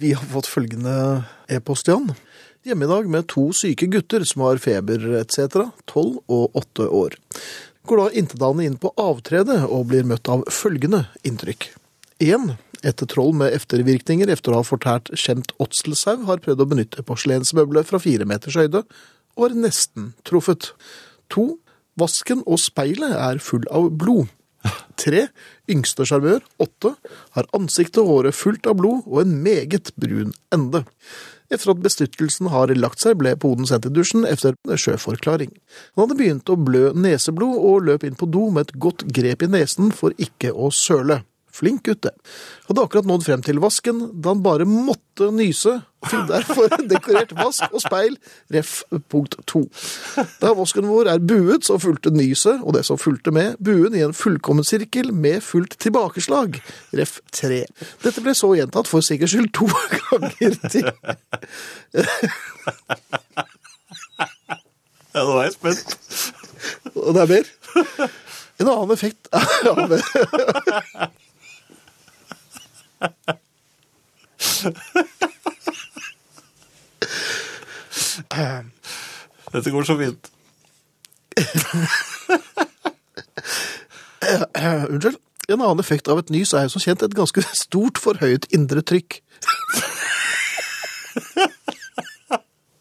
Vi har fått følgende e-post, Jan. Hjemme i dag med to syke gutter som har feber etc., 12 og 8 år. Går da intetanende inn på avtredet og blir møtt av følgende inntrykk. 1. Et troll med eftervirkninger etter å ha fortært skjemt åtselsau har prøvd å benytte porselensmøblet fra fire meters høyde, og er nesten truffet. 2. Vasken og speilet er full av blod. 3. Yngste sjarmør, 8, har ansiktet og håret fullt av blod og en meget brun ende. Etter at bestyrtelsen har lagt seg, ble poden sendt i dusjen etter sjøforklaring. Han hadde begynt å blø neseblod og løp inn på do med et godt grep i nesen for ikke å søle. Flink gutte. Hadde akkurat nådd frem til vasken da han bare måtte nyse, fikk derfor dekorert vask og speil, ref. punkt to. Da vasken vår er buet, så fulgte nyset og det som fulgte med, buen i en fullkommen sirkel med fullt tilbakeslag, ref. tre. Dette ble så gjentatt for sikkerhets skyld to ganger til. Ja, nå er jeg spent. Og det er mer. En annen effekt av Dette går så fint. Unnskyld. En annen effekt av et nys er jo som kjent et ganske stort forhøyet indre trykk.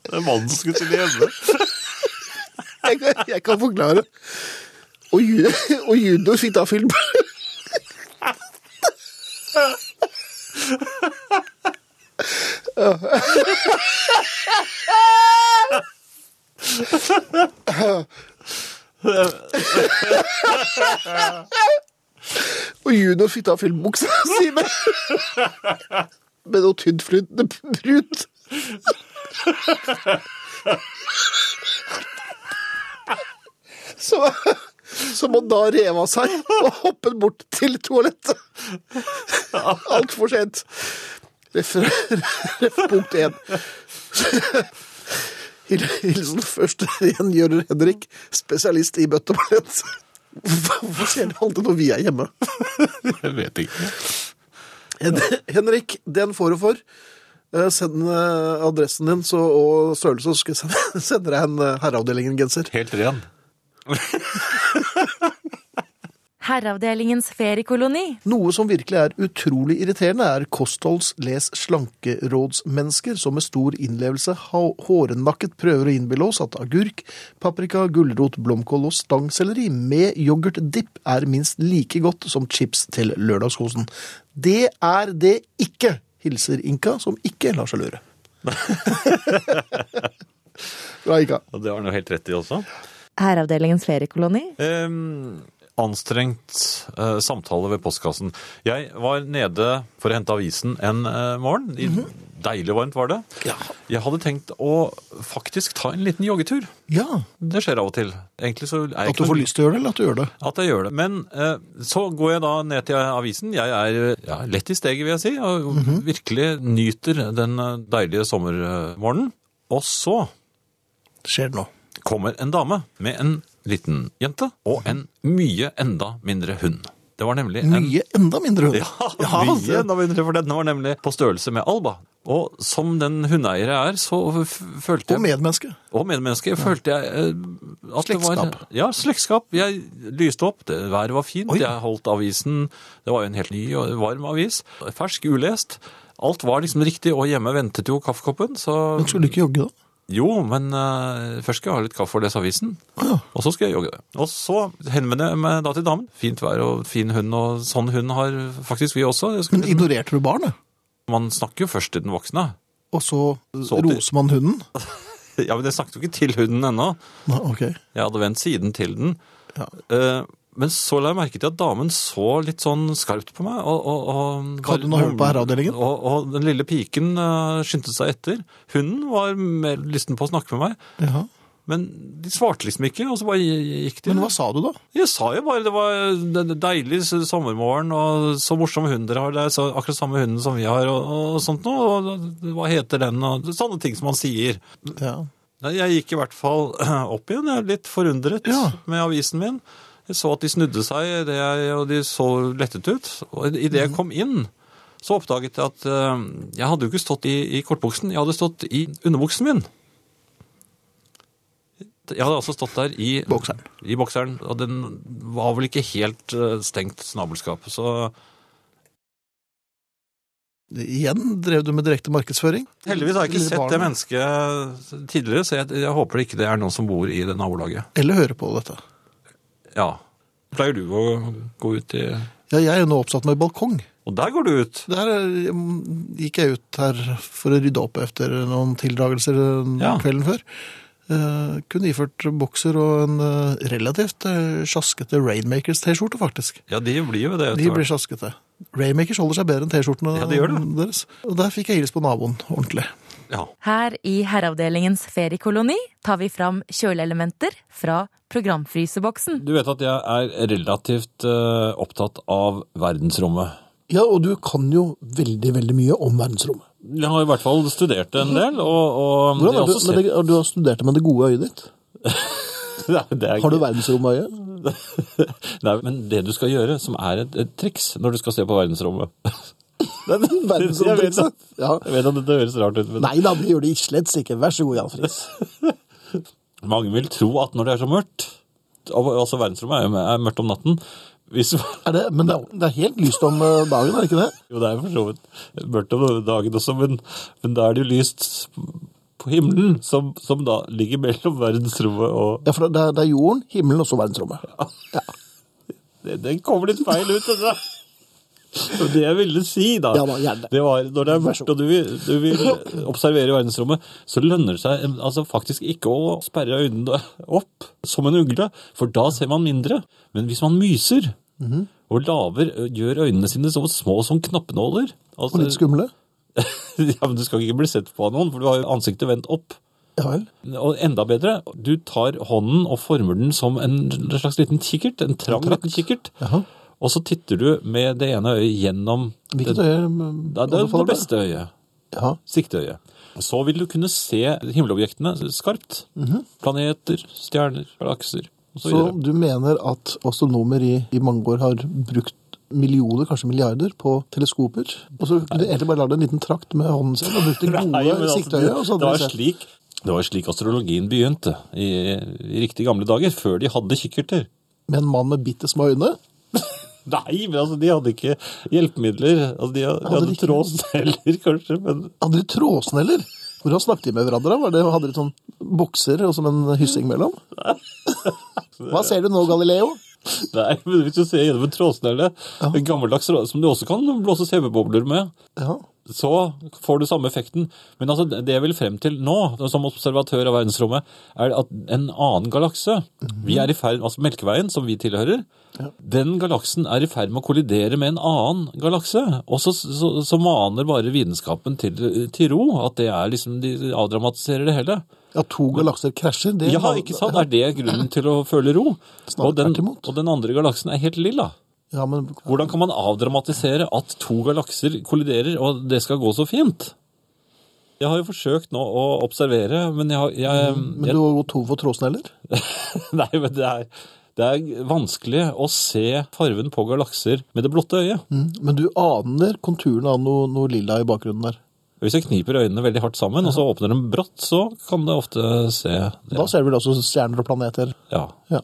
Det er mannen som skulle til hjemme. Jeg, kan- jeg kan forklare. Og, ju- og junior fikk da film. Og junior fikk da filmbuksa si med, med noe tyntflytende brut. Så, så må da rev av seg og hoppet bort til toalettet. Altfor sent. Ref, punkt én. Hil- Hilsen første gjengjører Henrik, spesialist i bøtteballett. Hvorfor skjer det alltid når vi er hjemme? Jeg vet ikke. Hen- Henrik, den får du for. Eh, Send eh, adressen din så, og størrelse, så skal jeg sende, sende deg en eh, Herreavdelingen-genser. Helt ren. Herreavdelingens feriekoloni. Noe som virkelig er utrolig irriterende, er kostholds les slankerådsmennesker som med stor innlevelse hårnakket prøver å innbille oss at agurk, paprika, gulrot, blomkål og stangselleri med yoghurtdipp er minst like godt som chips til lørdagskosen. Det er det ikke, hilser Inka, som ikke lar seg lure. Bra, Inka. Og det har han jo helt rett i også. Herreavdelingens feriekoloni. Ehm, anstrengt eh, samtale ved postkassen. Jeg var nede for å hente avisen en eh, morgen. I, Deilig varmt var det. Ja. Jeg hadde tenkt å faktisk ta en liten joggetur. ja. Det skjer av og til. Egentlig så er jeg At du får får lyst til å gjøre det, eller at du gjør det? At jeg gjør det. Men eh, så går jeg da ned til avisen. Jeg er ja, lett i steget, vil jeg si, og virkelig nyter den eh, deilige sommermorgenen. Og så Skjer det nå? kommer en dame med en liten jente og en mye enda mindre hund. Det var nemlig en Mye enda mindre hund. Ja, Ja, mye altså. enda mindre, for den var nemlig på størrelse med Alba. Og som den hundeeier jeg er, så følte jeg Og medmenneske. og medmenneske følte jeg at slektskap. det var. Ja, slektskap. Jeg lyste opp, det, været var fint, Oi. jeg holdt avisen Det var jo en helt ny og varm avis. Fersk, ulest. Alt var liksom riktig, og hjemme ventet jo kaffekoppen, så Men skulle du ikke jogge da? Jo, men uh, først skal jeg ha litt kaffe og lese avisen, og så skal jeg jogge. Og så henvender jeg meg da til damen. Fint vær og fin hund, og sånn hund har faktisk vi også. Men ignorerte du barnet? man snakker jo først til den voksne. Og så, Så til- roser man hunden? Ja, men jeg snakket jo ikke til hunden ennå. Okay. ok. Jeg hadde vendt siden til den. Ja. Eh, Men så la jeg merke til at damen så litt sånn skarpt på meg. Og, og, og, Hadde hun hørt på herreavdelingen? Og, og den lille piken eh, skyndte seg etter. Hunden var mer lysten på å snakke med meg. Ja. Men de svarte liksom ikke, og så bare gikk de. Men hva sa du da? Jeg sa jo bare det var deilig sommermorgen, og så morsom hund dere har. Det er så, akkurat samme hunden som vi har, og, og sånt noe. Og hva heter den, og sånne ting som man sier. Ja. Jeg gikk i hvert fall opp igjen, jeg er litt forundret Ja. med avisen min. Jeg så at de snudde seg, og de så lettet ut. Og idet jeg kom inn, så oppdaget jeg at eh, jeg hadde jo ikke stått i, i kortbuksen, jeg hadde stått i underbuksen min. Jeg hadde altså stått der i Bokseren. i bokseren, og den var vel ikke helt eh, stengt snabelskap. Så Igjen drev du med direkte markedsføring. heldigvis har jeg ikke sett det mennesket tidligere, så jeg, jeg håper ikke det er noen som bor i det nabolaget. Eller hører på dette. Ja. Pleier du å gå ut i Ja, jeg er jo nå oppsatt med balkong. Og der går du ut! Der eh, gikk jeg ut her for å rydde opp etter noen tildragelser eh, Ja. kvelden før. Uh, kun iført bokser og en uh, relativt uh, sjaskete Rainmakers-T-skjorte, faktisk. Ja, de blir jo det. De blir sjaskete. Rainmakers holder seg bedre enn T-skjortene Ja, de deres. Og der fikk jeg hils på naboen ordentlig. Ja. Her i Herreavdelingens feriekoloni tar vi fram kjøleelementer fra programfryseboksen. Du vet at jeg er relativt eh, opptatt av verdensrommet. Ja, og du kan jo veldig, veldig mye om verdensrommet. Jeg har i hvert fall studert det en del, og, og Hvordan har du, også med det, du har studert det med det gode øyet ditt. Nei, det er Har du ikke- verdensromøye? Nei, men det du skal gjøre, som er et, et triks når du skal se på verdensrommet Verdensromtrikset? Ja. Jeg vet at dette høres rart ut, men Nei da, det gjør det slett ikke. Vær så god, Jan Friis. mange vil tro at når det er så mørkt Altså, verdensrommet er, jo- er mørkt om natten. Hvis, Er det, men det er, det er helt lyst om eh, dagen, er det ikke det? jo, det er for så vidt mørkt om dagen også, men, men da er det jo lyst på himmelen, som, som da ligger mellom verdensrommet og Ja, for det er, det er jorden, himmelen og så verdensrommet. Ja. ja. Den kommer litt feil ut, det Det jeg ville si, da, Ja da, det var når det er mørkt og du vil, du vil observere verdensrommet, så lønner det seg altså, faktisk ikke å sperre øynene opp som en ugle, for da ser man mindre. Men hvis man myser Mhm. og laver, gjør øynene sine så små som knappenåler Og altså, litt skumle. ja, men Du skal ikke bli sett på av noen, for du har jo ansiktet vendt opp. Ja vel. Og enda bedre, du tar hånden og former den som en slags liten kikkert, en trang liten kikkert. Jaha. Og så titter du med det ene øyet gjennom Hvilket det, øye det, det, det beste øyet. Ja. Sikteøyet. Så vil du kunne se himmelobjektene skarpt. Planeter, stjerner, galakser osv. Så du mener at astronomer i, i mange år har brukt millioner, kanskje milliarder, på teleskoper? Og så kunne du egentlig bare lagd en liten trakt med hånden sin og brukt det gode sikteøyet? og så det, var slik, det var slik astrologien begynte i, i riktig gamle dager, før de hadde kikkerter. Med en mann med bitte små øyne? Nei, men altså, de hadde ikke hjelpemidler. Altså, de, hadde, de Hadde de hadde trådsneller, kanskje, men Hadde de trådsneller? Hvordan snakket de med hverandre? Var det, hadde de sånn bokser og som en hyssing mellom? Hva ser du nå, Galileo? Nei, men hvis du ser gjennom en trådsnelle, en gammeldags som du også kan blåse CV-bobler med, Ja. Så får du samme effekten. Men altså, det jeg vil frem til nå, som observatør av verdensrommet, er at en annen galakse Vi er i ferd, altså Melkeveien, som vi tilhører, den galaksen er i ferd med å kollidere med en annen galakse. Og så, så, så maner bare vitenskapen til, til ro. At det er liksom, de avdramatiserer det hele. ja, to galakser krasjer. Det Ja, ikke sant? Er det grunnen til å føle ro? Og den, og den andre galaksen er helt lilla. Ja, men Hvordan kan man avdramatisere at to galakser kolliderer, og det skal gå så fint? Jeg har jo forsøkt nå å observere, men jeg, har- jeg, Men du har gått tom for trådsneller? Nei, men det er, det er vanskelig å se farven på galakser med det blotte øyet. Mm. Men du aner konturen av noe, noe lilla i bakgrunnen der. Hvis jeg kniper øynene veldig hardt sammen, og så åpner dem brått, så kan det ofte se det. Da ser du vel også stjerner og planeter. Ja. Ja.